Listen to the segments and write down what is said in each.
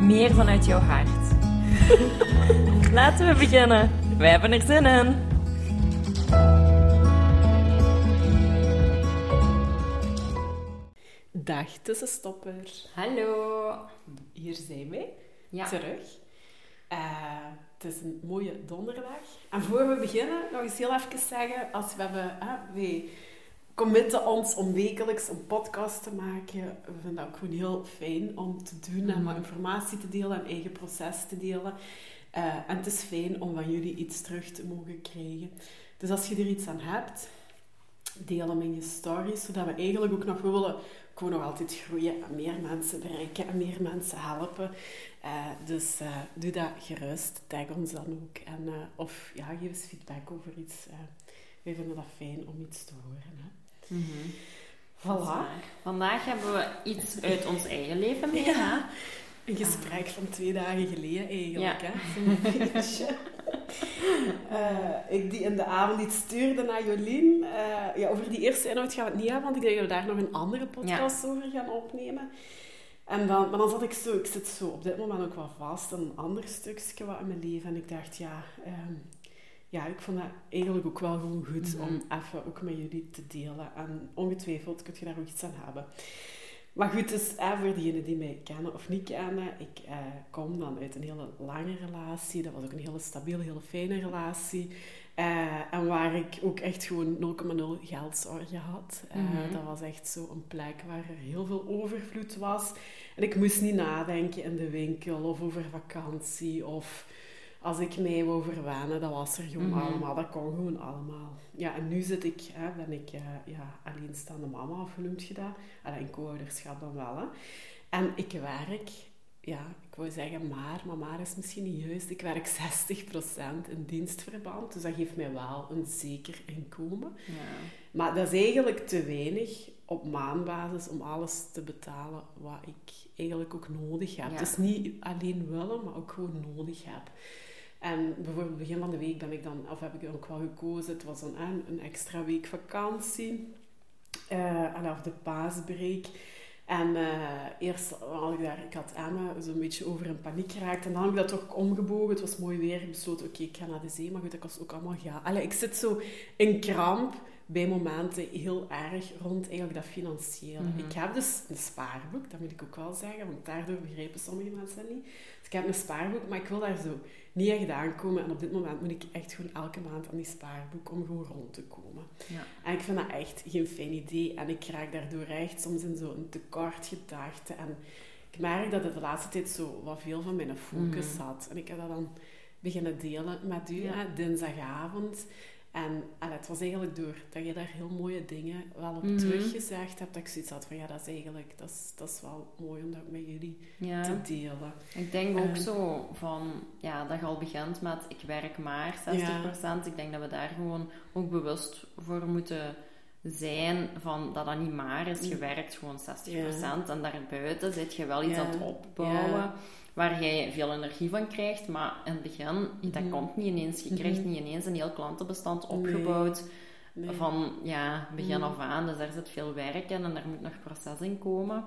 meer vanuit jouw hart. Laten we beginnen. Wij hebben er zin in. Dag tussenstopper. Hallo. Hier zijn wij, Ja. terug. Eh, het is een mooie donderdag. En voor we beginnen, nog eens heel even zeggen, als we hebben, hè, wij committen ons om wekelijks een podcast te maken. We vinden dat ook gewoon heel fijn om te doen en wat informatie te delen en eigen proces te delen. Eh, en het is fijn om van jullie iets terug te mogen krijgen. Dus als je er iets aan hebt, deel hem in je stories, zodat we eigenlijk ook nog, willen gewoon nog altijd groeien en meer mensen bereiken en meer mensen helpen. Eh, dus eh, doe dat gerust, tag ons dan ook. En, of ja, geef eens feedback over iets. wij vinden dat fijn om iets te horen. Hè. Is Voilà. Vandaag hebben we iets uit ons eigen leven mee. hè? Een gesprek van twee dagen geleden eigenlijk. Ja. Hè? Eh, ik die in de avond iets stuurde naar Jolien. Eh, ja, over die eerste inhoud gaan we het niet hebben, want ik denk dat we daar nog een andere podcast over gaan opnemen. En dan, maar dan zat ik zo, ik zit zo op dit moment ook wel vast in een ander stukje wat in mijn leven. En ik dacht, ja, ehm, ja ik vond dat eigenlijk ook wel gewoon goed Mhm. om even ook met jullie te delen. En ongetwijfeld kun je daar ook iets aan hebben. Maar goed, dus eh, voor diegenen die mij kennen of niet kennen, ik eh, kom dan uit een hele lange relatie. Dat was ook een hele stabiele, hele fijne relatie. Eh, en waar ik ook echt gewoon 0,0 geldzorgen had. Eh, Mhm. Dat was echt zo een plek waar er heel veel overvloed was. En ik moest niet nadenken in de winkel of over vakantie of als ik mij wou verwennen, dat was er gewoon Mhm. allemaal. Dat kon gewoon allemaal. Ja, en nu zit ik, hè, ben ik eh, ja, alleenstaande mama, of hoe noem je dat? Alleen co-ouderschap dan wel. Hè. En ik werk, ja, ik wou zeggen maar, maar maar is misschien niet juist. Ik werk 60% in dienstverband, dus dat geeft mij wel een zeker inkomen. Ja. Maar dat is eigenlijk te weinig op maandbasis om alles te betalen wat ik eigenlijk ook nodig heb. Ja. Dus niet alleen willen, maar ook gewoon nodig heb. En bijvoorbeeld begin van de week ben ik dan, of heb ik ook wel gekozen, het was een, extra week vakantie. eh en de paasbreak. En eh, eerst had ik daar, ik had Emma zo'n beetje over in paniek geraakt. En dan heb ik dat toch omgebogen. Het was mooi weer. Ik besloot, oké, ik ga naar de zee. Maar goed, dat kost ook allemaal ja. Allee, ik zit zo in kramp bij momenten heel erg rond eigenlijk dat financiële. Mhm. Ik heb dus een spaarboek, dat moet ik ook wel zeggen, want daardoor begrijpen sommige mensen dat niet. Dus ik heb een spaarboek, maar ik wil daar zo niet echt aankomen. En op dit moment moet ik echt gewoon elke maand aan die spaarboek om gewoon rond te komen. Ja. En ik vind dat echt geen fijn idee. En ik raak daardoor echt soms in zo'n tekort gedachte. En ik merk dat het de laatste tijd zo wat veel van mijn focus Mhm. had. En ik heb dat dan beginnen delen met u, Ja. hè, dinsdagavond. En allee, het was eigenlijk door dat je daar heel mooie dingen wel op Mhm. teruggezegd hebt, dat ik zoiets had van ja, dat is eigenlijk, dat is, dat is wel mooi om dat met jullie Ja. te delen. Ik denk ook Eh. zo van, ja, dat je al begint met ik werk maar 60%. Ik denk dat we daar gewoon ook bewust voor moeten zijn van dat dat niet maar is. Je Mm. werkt gewoon 60% en daarbuiten zit je wel iets aan het opbouwen. Waar jij veel energie van krijgt. Maar in het begin, dat Mhm. komt niet ineens. Je Mhm. krijgt niet ineens een heel klantenbestand opgebouwd Nee. van ja, begin Mm. af aan. Dus daar zit veel werk in en daar moet nog proces in komen.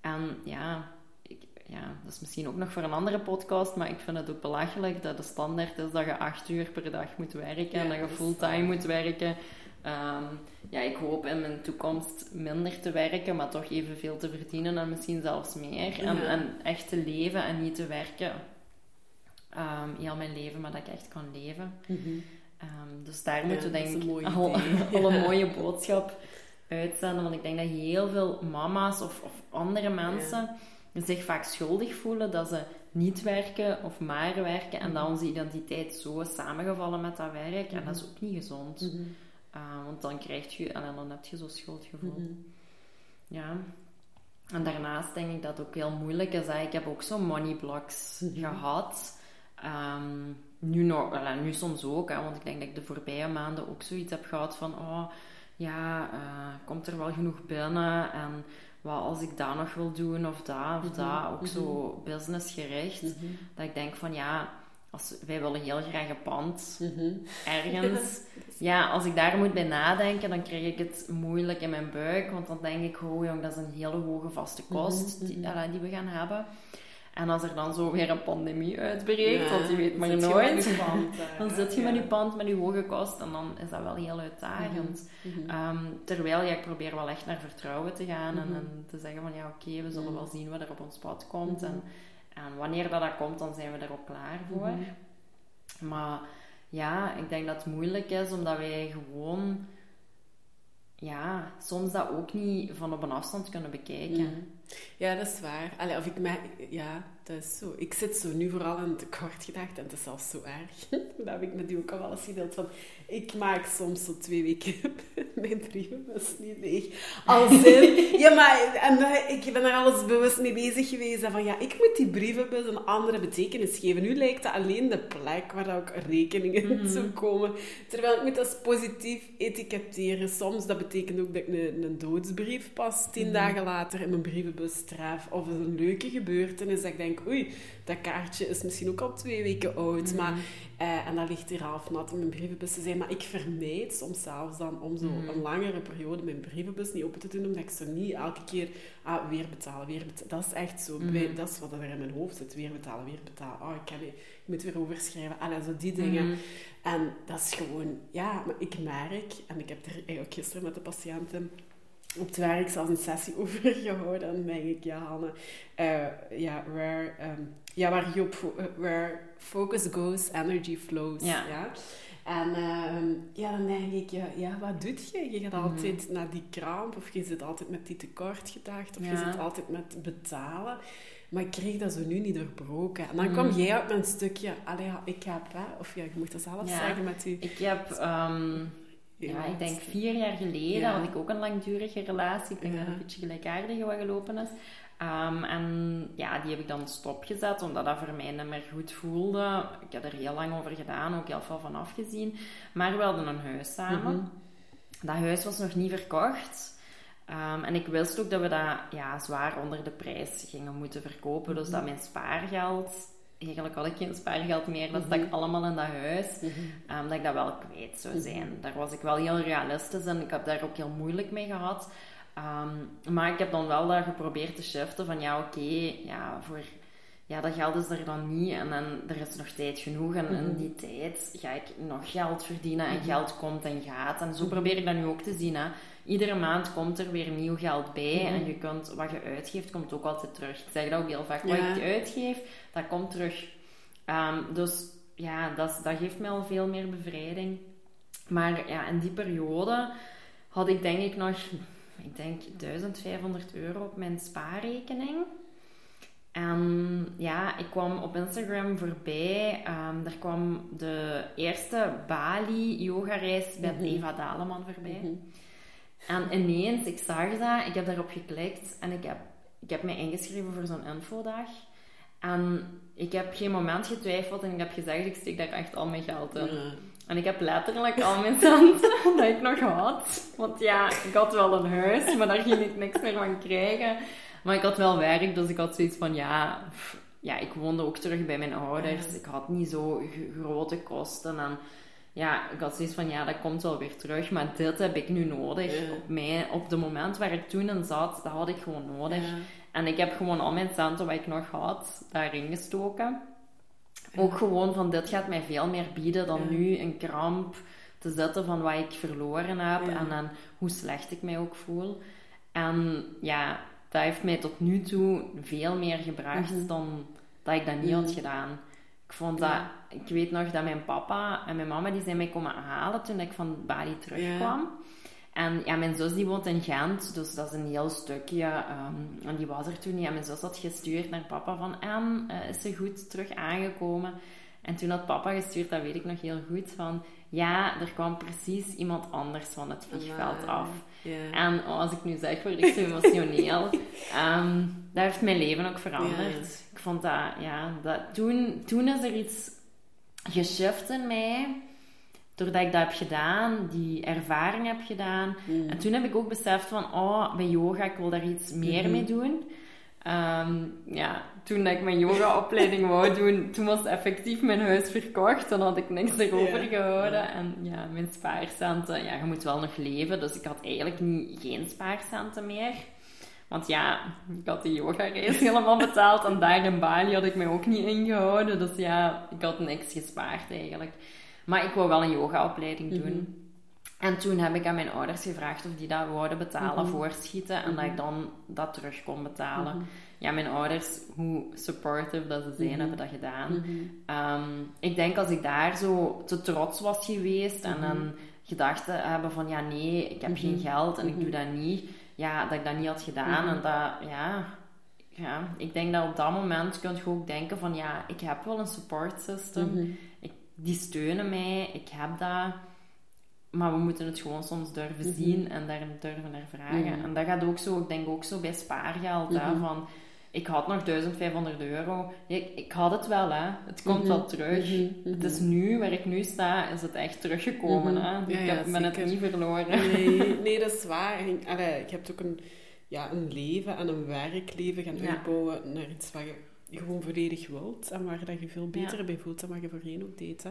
En ja, ik, ja, dat is misschien ook nog voor een andere podcast, maar ik vind het ook belachelijk dat de standaard is dat je acht uur per dag moet werken en dat je fulltime moet werken. Ehm, ja, ik hoop in mijn toekomst minder te werken, maar toch evenveel te verdienen en misschien zelfs meer. En, Ja. en echt te leven en niet te werken. Ehm heel mijn leven, maar dat ik echt kan leven. Mhm. Ehm, dus daar Ja, moeten we denk een ik al, een mooie boodschap uitzenden. Want ik denk dat heel veel mama's of, of andere mensen zich vaak schuldig voelen dat ze niet werken of maar werken. En dat Mhm. onze identiteit zo is samengevallen met dat werk. En dat is ook niet gezond. Uh, want dan krijg je, en dan heb je zo'n schuldgevoel. Mhm. Ja. En daarnaast denk ik dat het ook heel moeilijk is. Hè. Ik heb ook zo money blocks Mhm. gehad. Ehm, nu, nog, wel, nu soms ook, hè, want ik denk dat ik de voorbije maanden ook zoiets heb gehad van... Oh, ja, eh, komt er wel genoeg binnen? En wat als ik dat nog wil doen of dat of Mhm, dat. Ook zo businessgericht. Dat ik denk van ja, als, wij willen heel graag een pand Mhm. ergens. Ja, als ik daar moet bij nadenken, dan krijg ik het moeilijk in mijn buik. Want dan denk ik, oh jong, dat is een hele hoge vaste kost Mhm, die, mhm. die we gaan hebben. En als er dan zo weer een pandemie uitbreekt, Ja, want je weet maar nooit. je pand daar, Dan zit je Ja. met je pand met je hoge kost en dan is dat wel heel uitdagend. Ehm, terwijl ja, ik probeer wel echt naar vertrouwen te gaan en, en te zeggen van ja, oké, we zullen wel zien wat er op ons pad komt. En, en wanneer dat, dat komt, dan zijn we er ook klaar voor. Mhm. Maar ja, ik denk dat het moeilijk is omdat wij gewoon, ja, soms dat ook niet van op een afstand kunnen bekijken. Mhm. Ja, dat is waar. Allee, of ik ja, dat is zo. Ik zit zo nu vooral in tekort gedacht en het is zelfs zo erg. dat heb ik met u ook al wel eens gedeeld. Van, ik maak soms zo twee weken mijn brievenbus niet leeg. Als in, ja, maar en, eh, ik ben er alles bewust mee bezig geweest. En van, ja, ik moet die brievenbus een andere betekenis geven. Nu lijkt dat alleen de plek waar ook rekeningen zo komen. Terwijl ik moet dat positief etiketteren. Soms, dat betekent ook dat ik een, een doodsbrief pas tien Mhm. dagen later in mijn brievenbus tref. Of een leuke gebeurtenis dat ik denk, oei, dat kaartje is misschien ook al twee weken oud. Mhm. Maar, eh, en dat ligt hier half nat in mijn brievenbus te zijn. Maar ik vermijd soms zelfs dan om zo Mhm. een langere periode mijn brievenbus niet open te doen. Omdat ik zo niet elke keer, ah, weer betalen, weer betalen. Dat is echt zo, Mhm. bij- dat is wat er in mijn hoofd zit. Weer betalen, weer betalen. Oh, ik, kan niet, ik moet weer overschrijven. Allee, zo die dingen. En dat is gewoon, ja, maar ik merk, en ik heb er eigenlijk gisteren met de patiënten op het werk zelfs een sessie over gehouden. En dan denk ik, ja, Hanne, eh, ja, where, ehm, ja, waar je op, fo- eh, where focus goes, energy flows. Ja. En ehm, ja, dan denk ik, ja, ja, wat doet je? Je gaat Mhm. altijd naar die kramp, of je zit altijd met die tekortgedacht, of je zit altijd met betalen. Maar ik kreeg dat zo nu niet doorbroken. En dan Mhm. kwam jij op met een stukje, allee, ik heb, hè, of ja, je moet dat zelf Ja. zeggen met die... Ik heb, ehm, ja, ik denk vier jaar geleden Ja. had ik ook een langdurige relatie. Ik denk Ja. dat het een beetje gelijkaardig wat gelopen is. Ehm, en ja, die heb ik dan stopgezet, omdat dat voor mij niet meer goed voelde. Ik heb er heel lang over gedaan, ook heel veel van afgezien. Maar we hadden een huis samen. Mhm. Dat huis was nog niet verkocht. Ehm, en ik wist ook dat we dat ja, zwaar onder de prijs gingen moeten verkopen. Dus dat mijn spaargeld... Eigenlijk had ik geen spaargeld meer. Dat stak Mhm. allemaal in dat huis. Mhm. Ehm, dat ik dat wel kwijt zou Mhm. zijn. Daar was ik wel heel realistisch en ik heb daar ook heel moeilijk mee gehad. Ehm, maar ik heb dan wel dat geprobeerd te shiften van ja, oké, ja, voor... Ja, dat geld is er dan niet en dan, er is nog tijd genoeg. En in die tijd ga ik nog geld verdienen en geld komt en gaat. En zo probeer ik dat nu ook te zien. Hè. Iedere maand komt er weer nieuw geld bij. Mhm. En je kunt, wat je uitgeeft, komt ook altijd terug. Ik zeg dat ook heel vaak. Wat ik uitgeef, dat komt terug. Ehm, dus ja, dat, dat geeft mij al veel meer bevrijding. Maar ja, in die periode had ik denk ik nog, ik denk 1500 euro op mijn spaarrekening. En ja, ik kwam op Instagram voorbij. ehm er kwam de eerste Bali yoga-reis met Mhm. Eva Daleman voorbij. Mhm. En ineens, ik zag dat, ik heb daarop geklikt en ik heb, ik heb mij ingeschreven voor zo'n infodag. En ik heb geen moment getwijfeld en ik heb gezegd, ik steek daar echt al mijn geld in. Ja. En ik heb letterlijk al mijn centen dat ik nog had. Want ja, ik had wel een huis, maar daar ging ik niks meer van krijgen. Maar ik had wel werk, dus ik had zoiets van, ja... Ja, ik woonde ook terug bij mijn ouders. Ik had niet zo grote kosten. En ja, ik had zoiets van, ja, dat komt wel weer terug. Maar dit heb ik nu nodig. Ja. Op, mij, op de moment waar ik toen in zat, dat had ik gewoon nodig. Ja. En ik heb gewoon al mijn centen wat ik nog had, daarin gestoken. Ook gewoon van, dit gaat mij veel meer bieden dan Ja. nu een kramp te zetten van wat ik verloren heb. En dan hoe slecht ik mij ook voel. En ja, dat heeft mij tot nu toe veel meer gebracht Mhm. dan dat ik dat niet had Mhm. gedaan. Ik vond dat... Ik weet nog dat mijn papa en mijn mama die zijn mij komen halen toen ik van Bali terugkwam. En ja, mijn zus die woont in Gent, dus dat is een heel stukje. ehm, en die was er toen niet. En mijn zus had gestuurd naar papa van... En, eh, is ze goed terug aangekomen? En toen had papa gestuurd, dat weet ik nog heel goed, van ja, er kwam precies iemand anders van het vliegveld af. En oh, als ik nu zeg, word ik zo emotioneel. um, dat heeft mijn leven ook veranderd. Ik vond dat, ja, dat, toen, toen is er iets geshift in mij doordat ik dat heb gedaan, die ervaring heb gedaan. Mm. En toen heb ik ook beseft van, oh, bij yoga, ik wil daar iets meer mm-hmm. mee doen. Ehm, ja, toen ik mijn yogaopleiding wou doen, toen was effectief mijn huis verkocht. Dan had ik niks erover gehouden. En ja, mijn spaarcenten, ja, je moet wel nog leven. Dus ik had eigenlijk niet, geen spaarcenten meer. Want ja, ik had de yoga-reis helemaal betaald. En daar in Bali had ik mij ook niet ingehouden. Dus ja, ik had niks gespaard eigenlijk. Maar ik wou wel een yogaopleiding doen. Mhm. En toen heb ik aan mijn ouders gevraagd of die dat wouden betalen mm voor schieten en dat ik mhm. dan dat terug kon betalen. Mhm. Ja, mijn ouders, hoe supportive dat ze zijn, hebben dat gedaan. Ehm, ik denk als ik daar zo te trots was geweest en dan gedachten hebben van ja, nee, ik heb geen geld en ik doe dat niet. Ja, dat ik dat niet had gedaan en dat, ja, ja, ik denk dat op dat moment kun je ook denken van ja, ik heb wel een support system die steunen mij, ik heb dat. Maar we moeten het gewoon soms durven mhm. zien en daar durven naar vragen. En dat gaat ook zo, ik denk ook zo bij spaargeld, hè, mhm. van ik had nog 1500 euro. Ik, ik had het wel, hè. Het komt wel mhm. terug. Het is nu, waar ik nu sta, is het echt teruggekomen, hè. Ik heb, ben het niet verloren. Nee, nee dat is waar. Allee, ik heb ook een, ja, een leven en een werkleven gaan uitbouwen naar iets wat je gewoon volledig wilt en waar dat je veel beter bij voelt dan wat je voorheen ook deed. Hè.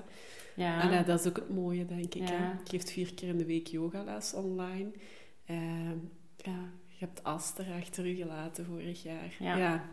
Ja. En dat is ook het mooie, denk ik. Hè. Je geeft vier keer in de week yogales online. Uh, ja, je hebt Aster achter u gelaten vorig jaar. Ja.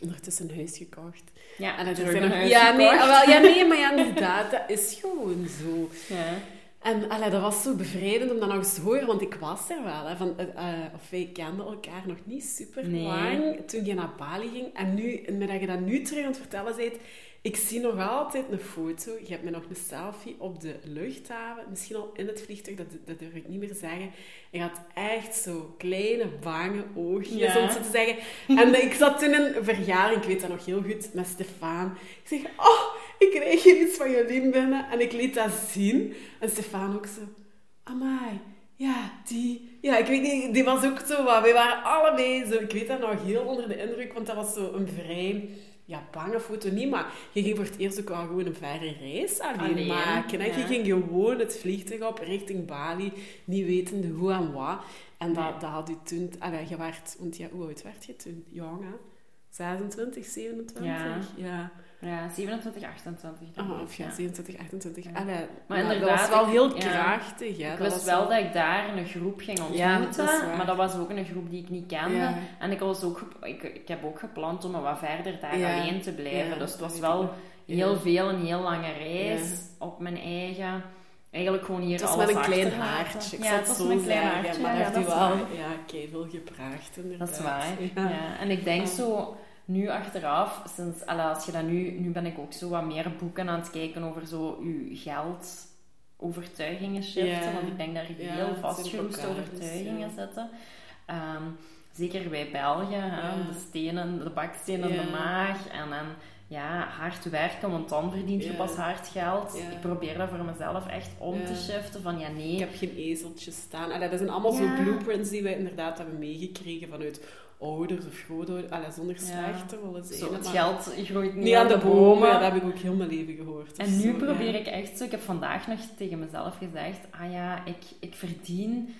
Ondertussen een huis gekocht. Ja, en dat is een ja, nee, ah, wel, ja, nee, maar ja, inderdaad, dat is gewoon zo. Ja. En allee, dat was zo bevrijdend om dat nog eens te horen, want ik was er wel. Hè, van, uh, of wij kenden elkaar nog niet super lang toen je naar Bali ging. En nu, met dat je dat nu terug aan het vertellen bent, ik zie nog altijd een foto. Je hebt me nog een selfie op de luchthaven. Misschien al in het vliegtuig, dat, dat durf ik niet meer zeggen. Je had echt zo kleine, bange oogjes, ja. om zo te zeggen. En ik zat toen in een verjaring, ik weet dat nog heel goed, met Stefan. Ik zeg, oh, ik kreeg hier iets van jullie binnen. En ik liet dat zien. En Stefan ook zo, amai, ja, die... Ja, ik weet niet, die was ook zo wat... We waren allebei zo... Ik weet dat nog heel onder de indruk, want dat was zo een vrij ja, bange foto niet, maar je ging voor het eerst ook wel gewoon een verre reis alleen, maken. Je ging gewoon het vliegtuig op richting Bali, niet wetende hoe en wat. En dat, dat had u toen... Allee, je werd... Want ja, hoe oud werd je toen? Jong, hè? 26, 27? Ja. ja. Ja, 27, 28. Oh, of ja, 27, 28. Ja. Allee, maar inderdaad, dat was wel heel krachtig. Ja, ik wist wel dat ik daar een groep ging ontmoeten, ja, maar dat was ook een groep die ik niet kende. En ik, was ook, ik, ik heb ook gepland om wat verder daar alleen te blijven. dus het was wel heel veel, een heel lange reis op mijn eigen eigenlijk gewoon hier alles met een klein haartje. ja, het was met een klein haartje. Maar ja, heeft u wel ja, veel gepraagd inderdaad. Dat is waar. Ja. En ik denk zo nu achteraf, sinds, als je dat nu, nu ben ik ook zo wat meer boeken aan het kijken over zo je geld overtuigingen shiften, want ik denk dat er heel vastgeroeste overtuigingen zitten. Ehm, zeker bij België, de stenen, de bakstenen de maag en, en ja, hard werken, want dan verdient je pas hard geld. Ik probeer dat voor mezelf echt om te shiften van ja, nee. Ik heb geen ezeltjes staan. En dat zijn allemaal zo blueprints die we inderdaad hebben meegekregen vanuit ouders of grootouders, allee, zonder slecht te willen zijn. Zo, het geld groeit niet, aan de, bomen. Ja, dat heb ik ook heel mijn leven gehoord. En nu probeer ik echt zo, ik heb vandaag nog tegen mezelf gezegd, ah ja, ik, ik verdien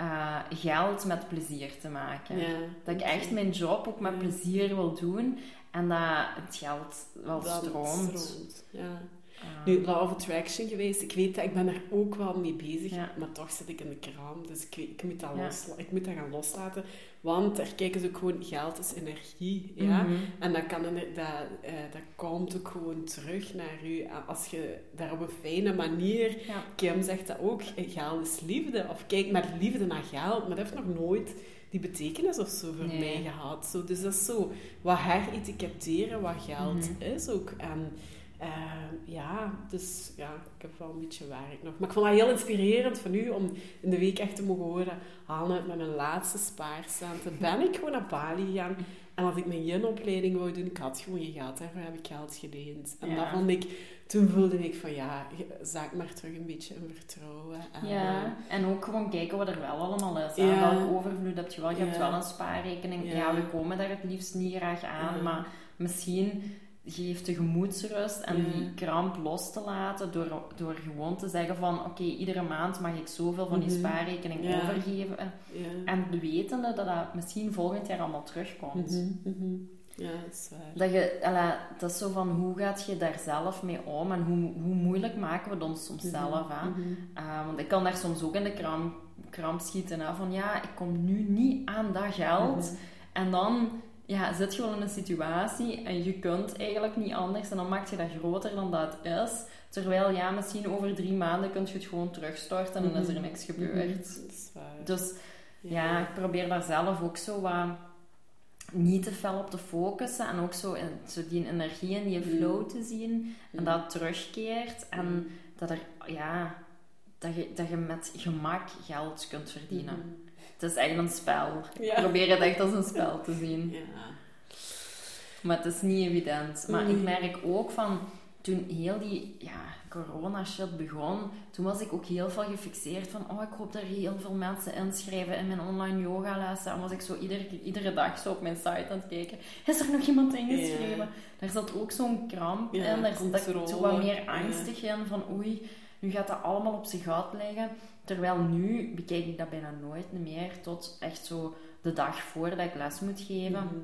uh, geld met plezier te maken. dat ik echt mijn job ook met plezier wil doen en dat het geld wel stroomt. stroomt. Ja. Uh, nu, Law of Attraction geweest. Ik weet dat ik ben er ook wel mee bezig, maar toch zit ik in de kraam. Dus ik, ik, moet dat los, ik moet dat gaan loslaten. Want er kijken ze ook gewoon, geld is energie. Ja? Mhm. En dat, kan, dat, uh, dat komt ook gewoon terug naar u. Als je daar op een fijne manier... Kim zegt dat ook, geld is liefde. Of kijk met liefde naar geld. Maar dat heeft nog nooit die betekenis of zo voor mij gehad. Zo, dus dat is zo wat heretiketteren wat geld mhm. is ook. En Ehm, ja, dus ja, ik heb wel een beetje werk nog. Maar ik vond dat heel inspirerend van u om in de week echt te mogen horen. Hanne, met mijn laatste spaarcenten ben ik gewoon naar Bali gegaan. En als ik mijn yin-opleiding wou doen, ik had gewoon geen geld. Daarvoor heb ik geld geleend. En Ja. dat vond ik... Toen voelde ik van, ja, zaak maar terug een beetje in vertrouwen. En, Ja, en ook gewoon kijken wat er wel allemaal is. Ja. Welke overvloed heb je wel? Je hebt wel een spaarrekening. Ja. We komen daar het liefst niet graag aan, maar misschien geeft de gemoedsrust en die kramp los te laten door, door gewoon te zeggen van oké, iedere maand mag ik zoveel van die Mhm. spaarrekening Ja. overgeven. ja. En wetende dat dat misschien volgend jaar allemaal terugkomt. Mhm, mhm. Ja, dat is waar. Dat, je, dat is zo van hoe gaat je daar zelf mee om en hoe, hoe moeilijk maken we het ons soms zelf aan. Uh, want ik kan daar soms ook in de kramp, kramp schieten. Hè, van ja, ik kom nu niet aan dat geld. En dan ja, zit wel in een situatie en je kunt eigenlijk niet anders. En dan maak je dat groter dan dat het is. Terwijl ja, misschien over drie maanden kun je het gewoon terugstorten en dan is er niks gebeurd. Mhm. Dat is waar. Dus ja, ik probeer daar zelf ook zo wat niet te fel op te focussen. En ook zo, in, zo die energie en die Mhm. flow te zien. En Mhm. dat terugkeert. En Mhm. dat, er, ja, dat, je, dat je met gemak geld kunt verdienen. Het is echt een spel. Ja. Probeer het echt als een spel te zien. Ja. Maar het is niet evident. Maar Nee. ik merk ook van... Toen heel die ja, corona-shit begon, toen was ik ook heel veel gefixeerd van oh, ik hoop dat er heel veel mensen inschrijven in mijn online yogalessen. En was ik zo iedere, iedere dag zo op mijn site aan het kijken. Is er nog iemand ingeschreven? Ja. Daar zat ook zo'n kramp Ja, in. Daar zat ik zo wat meer Ja. angstig in van oei, nu gaat dat allemaal op zijn gat liggen. Terwijl nu bekijk ik dat bijna nooit meer tot echt zo de dag voordat ik les moet geven. Mhm.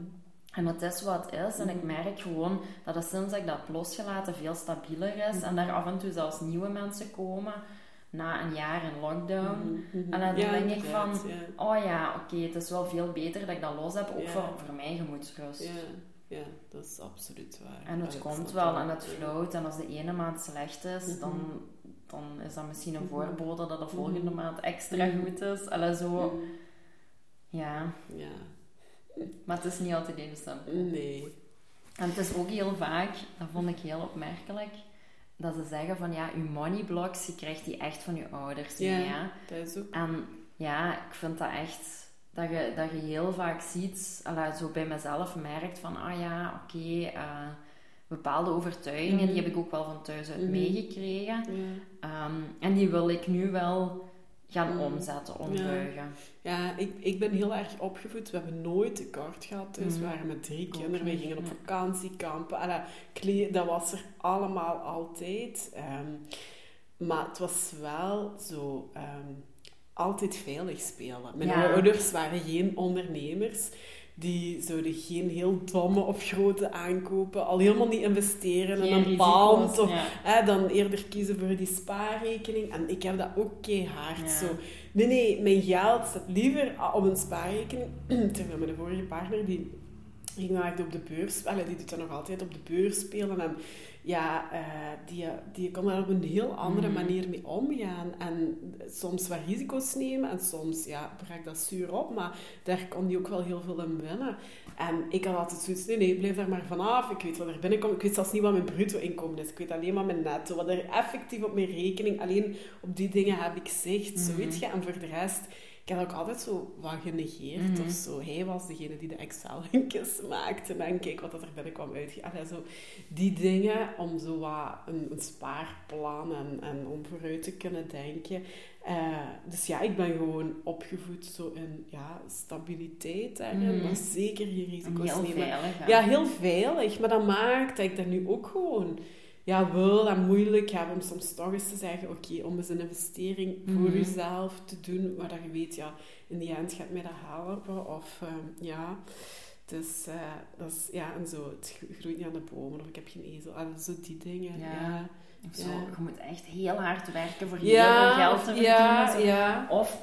En het is wat het is. En ik Mhm. merk gewoon dat het sinds ik dat heb losgelaten veel stabieler is. En daar af en toe zelfs nieuwe mensen komen na een jaar in lockdown. Mhm, mhm. En dan Ja, denk ik van, ja. Oh ja, oké, het is wel veel beter dat ik dat los heb. Ook Ja. voor, voor mij gemoedsrust. Ja, ja, dat is absoluut waar. En het dat komt wel en het float. En als de ene maand slecht is, Mhm. dan, dan is dat misschien een Mhm. voorbode dat de volgende Mhm. maand extra Mhm. goed is. Allee, zo. Ja, Ja, maar het is niet altijd even simpel. nee. En het is ook heel vaak, dat vond ik heel opmerkelijk, dat ze zeggen van ja, je money blocks, je krijgt die echt van je ouders mee. Ja. Ja. Dat is ook... En ja, ik vind dat echt, dat je, dat je heel vaak ziet, ala, zo bij mezelf merkt van ah ja, oké, eh, bepaalde overtuigingen, Mhm. die heb ik ook wel van thuis uit Mhm. meegekregen. Ehm, en die wil ik nu wel gaan Mhm. omzetten, ombuigen. Ja, ik, ik ben heel erg opgevoed. We hebben nooit tekort gehad. Dus Mhm. we waren met drie kinderen. We gingen op. Alla, kle- dat was er allemaal altijd. Ehm, maar het was wel zo... ehm, altijd veilig spelen. Mijn Ja. ouders waren geen ondernemers. Die zouden geen heel domme of grote aankopen. Al helemaal niet investeren in een pand. Of, ja. hè, dan eerder kiezen voor die spaarrekening. En ik heb dat ook keihard Ja. zo... Nee, nee, mijn geld staat liever op een spaarrekening. Terwijl mijn vorige partner, die ging dan echt op de beurs... Allee, die doet dat nog altijd op de beurs spelen. En ja, eh, die, die kon daar op een heel andere Mhm. manier mee omgaan. En soms wat risico's nemen. En soms, ja, brak dat zuur op. Maar daar kon die ook wel heel veel in winnen. En ik had altijd zoiets, nee, nee, blijf daar maar vanaf. Ik weet wat er binnenkomt. Ik weet zelfs niet wat mijn bruto inkomen is. Ik weet alleen maar mijn netto. Wat er effectief op mijn rekening, alleen op die dingen heb ik zicht. Zo Mhm. weet je. En voor de rest, ik had ook altijd zo wat genegeerd Mhm. of zo. Hij was degene die de Excel-linkjes maakte. En kijk wat dat er binnenkwam uit. Allee, zo die dingen, om zo wat een, een spaarplan en, en om vooruit te kunnen denken. Eh, dus ja, ik ben gewoon opgevoed zo in ja, stabiliteit daarin, Mhm. maar zeker geen En risico's heel nemen. veilig. hè. Ja, heel veilig. Maar dat maakt dat ik dat nu ook gewoon ja, wil en moeilijk heb om soms toch eens te zeggen, oké, om eens een investering voor Mhm. jezelf te doen, waar dat je weet, ja, in die end gaat mij dat helpen. Of ehm, ja, dus eh, dat is, ja, en zo, het gro- groeit niet aan de bomen, of ik heb geen ezel. Ah, zo die dingen, Ja. ja. Of zo, Ja. Je moet echt heel hard werken voor heel veel geld te verdienen. ja, ja. Of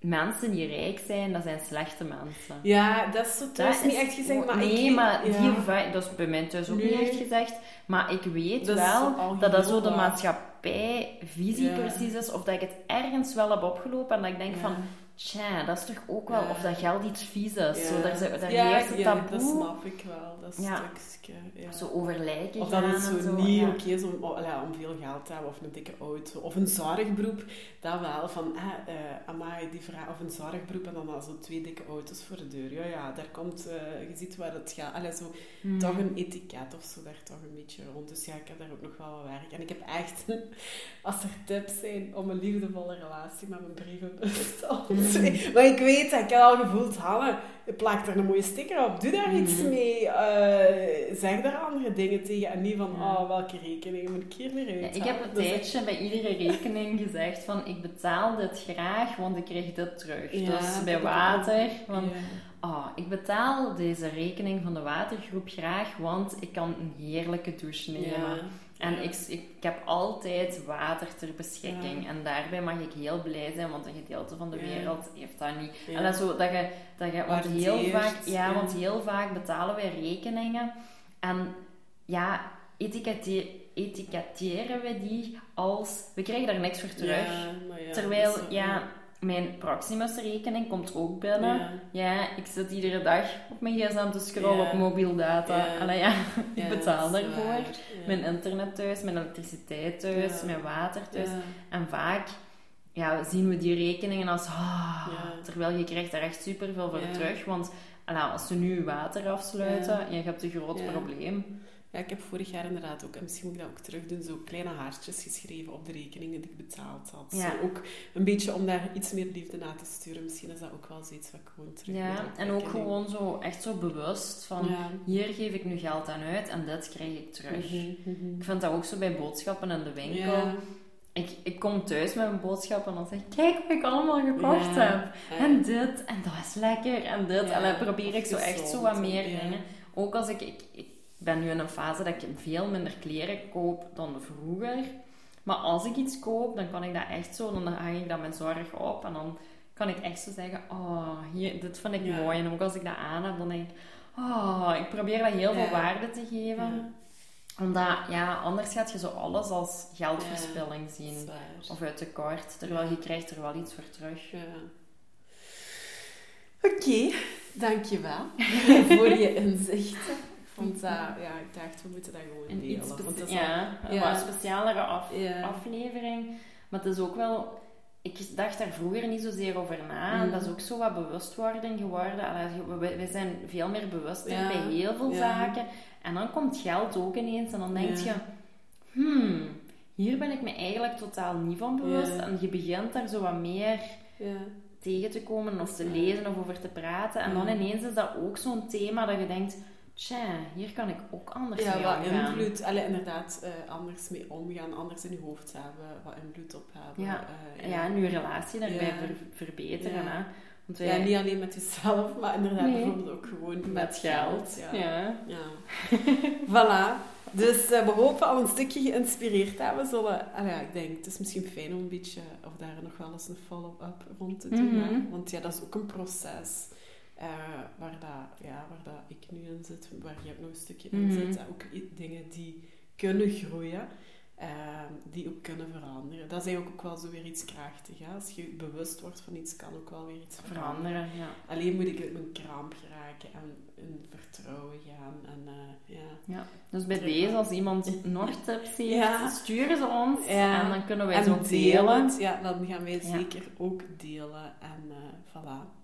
mensen die rijk zijn, dat zijn slechte mensen. Ja, dat is zo thuis niet echt gezegd, maar nee, ik... maar ja. die dat is bij mij thuis ook Nee. niet echt gezegd. Maar ik weet Dat wel dat dat zo de maatschappijvisie Ja. precies is. Of dat ik het ergens wel heb opgelopen en dat ik denk Ja. van... tja, dat is toch ook wel, Ja. of dat geld iets vies is. Zo, daar, is- daar ja, ja, taboe. dat snap ik wel. Dat Ja. stukje. Ja. Zo over lijken Of dat het zo, niet ja. oké is om, oh, ja, om veel geld te hebben of een dikke auto. Of een zorgberoep, dat wel. Van, eh, amai, die vraag, of een zorgberoep en dan al zo twee dikke auto's voor de deur. Ja, ja, daar komt, eh, je ziet waar het gaat. Allee, zo, Hmm. toch een etiket of zo daar toch een beetje rond. Dus ja, ik heb daar ook nog wel wat werk. En ik heb echt, als er tips zijn om een liefdevolle relatie met mijn brievenbus te ontwikkelen. Maar ik weet, ik heb al gevoeld, Hanne, je plakt er een mooie sticker op. Doe daar iets Mhm. mee. Eh, zeg daar andere dingen tegen. En niet van, Ja. oh, welke rekening moet ik hier weer Ja, uit ik heb een Dus ik- tijdje bij iedere rekening gezegd van ik betaal dit graag, want ik krijg dit terug. Ja, dus bij water, van Ja. oh, ik betaal deze rekening van de watergroep graag, want ik kan een heerlijke douche nemen. En ik, ik, ik heb altijd water ter beschikking. Ja. En daarbij mag ik heel blij zijn, want een gedeelte van de Ja. wereld heeft dat niet. Ja. En dat is zo dat je, dat je want heel vaak, ja, want heel vaak betalen wij rekeningen. En ja, etikette- etiketteren we die als we krijgen daar niks voor terug. Maar Terwijl, ja, mijn Proximus-rekening komt ook binnen. Ja. Ja, ik zit iedere dag op mijn gsm te scrollen Ja. op mobiel data. Ja. Allee, ja, ik betaal daarvoor. Mijn internet thuis, mijn elektriciteit thuis, mijn water thuis. En vaak ja, zien we die rekeningen als... ah, Ja. Terwijl je krijgt daar echt superveel voor terug. Want ala, als ze nu je water afsluiten, je hebt een groot probleem. Ja, ik heb vorig jaar inderdaad ook, en misschien moet ik dat ook terug doen, zo kleine haartjes geschreven op de rekeningen die ik betaald had. Ja. Zo ook een beetje om daar iets meer liefde na te sturen. Misschien is dat ook wel zoiets wat ik gewoon terug Ja, en ook gewoon zo, echt zo bewust van... Ja. Hier geef ik nu geld aan uit en dit krijg ik terug. Mhm, mhm. Ik vind dat ook zo bij boodschappen in de winkel. Ja. Ik, ik kom thuis met mijn boodschappen en dan zeg ik, kijk wat ik allemaal gekocht heb. En dit, en dat is lekker, en dit. En dan probeer ik zo echt zo wat meer dingen. Ook als ik, ik, ik ben nu in een fase dat ik veel minder kleren koop dan vroeger. Maar als ik iets koop, dan kan ik dat echt zo, dan hang ik dat met zorg op. En dan kan ik echt zo zeggen, oh, hier, dit vind ik Ja. mooi. En ook als ik dat aan heb, dan denk ik, oh, ik probeer dat heel veel waarde te geven. Ja. Omdat, ja, anders gaat je zo alles als geldverspilling zien. Of uit tekort, terwijl je krijgt er wel iets voor terug. Oké, dankjewel voor je inzichten. Vond dat, ja, ik dacht, we moeten dat gewoon Een delen. iets want dat is ja, een ja. wat specialere af- Ja. aflevering. Maar het is ook wel... Ik dacht daar vroeger niet zozeer over na. Mm. En dat is ook zo wat bewustwording geworden. We, we- zijn veel meer bewuster Ja. bij heel veel zaken. En dan komt geld ook ineens. En dan denk je... Hmm, hier ben ik me eigenlijk totaal niet van bewust. En je begint daar zo wat meer tegen te komen of te lezen of over te praten. En dan ineens is dat ook zo'n thema dat je denkt, tja, hier kan ik ook anders Ja, mee wat omgaan. invloed, allee, inderdaad, eh, anders mee omgaan, anders in je hoofd hebben, wat invloed op hebben. Ja. eh, Ja, en je relatie daarbij Ja. ver- verbeteren. Ja. Hè? Want Ja, wij, niet alleen met jezelf, maar inderdaad Nee. bijvoorbeeld ook gewoon met, met geld. Ja. Ja. Ja. voilà. Dus eh, we hopen al een stukje geïnspireerd te hebben. Zullen, allee, ja, ik denk, het is misschien fijn om een beetje, of daar nog wel eens een follow-up rond te doen. hè. Mhm. Want ja, dat is ook een proces. Eh, waar, dat, ja, waar dat ik nu in zit, waar jij ook nog een stukje in Mhm. zit. hè. Ook dingen die kunnen groeien, eh, die ook kunnen veranderen. Dat is eigenlijk ook wel zo weer iets krachtig. Hè? Als je bewust wordt van iets, kan ook wel weer iets veranderen. Veranderen, ja. Alleen moet ik uit mijn kramp geraken en in vertrouwen gaan. En, eh, ja. ja. Dus bij deze, als iemand nog tips heeft, Ja. sturen ze ons. En dan kunnen wij en ze delen. Ja, dan gaan wij zeker ook delen. En eh voilà.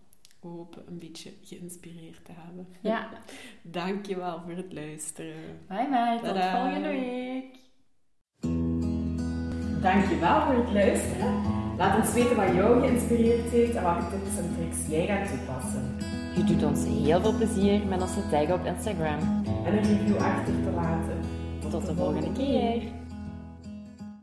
We hopen een beetje geïnspireerd te hebben. Ja. Dankjewel voor het luisteren. Bye bye, tot Tadaa. volgende week. Dankjewel voor het luisteren. Laat ons weten wat jou geïnspireerd heeft en welke tips en tricks jij gaat toepassen. Je doet ons heel veel plezier met ons te taggen op Instagram. En een review achter te laten. Tot de volgende keer.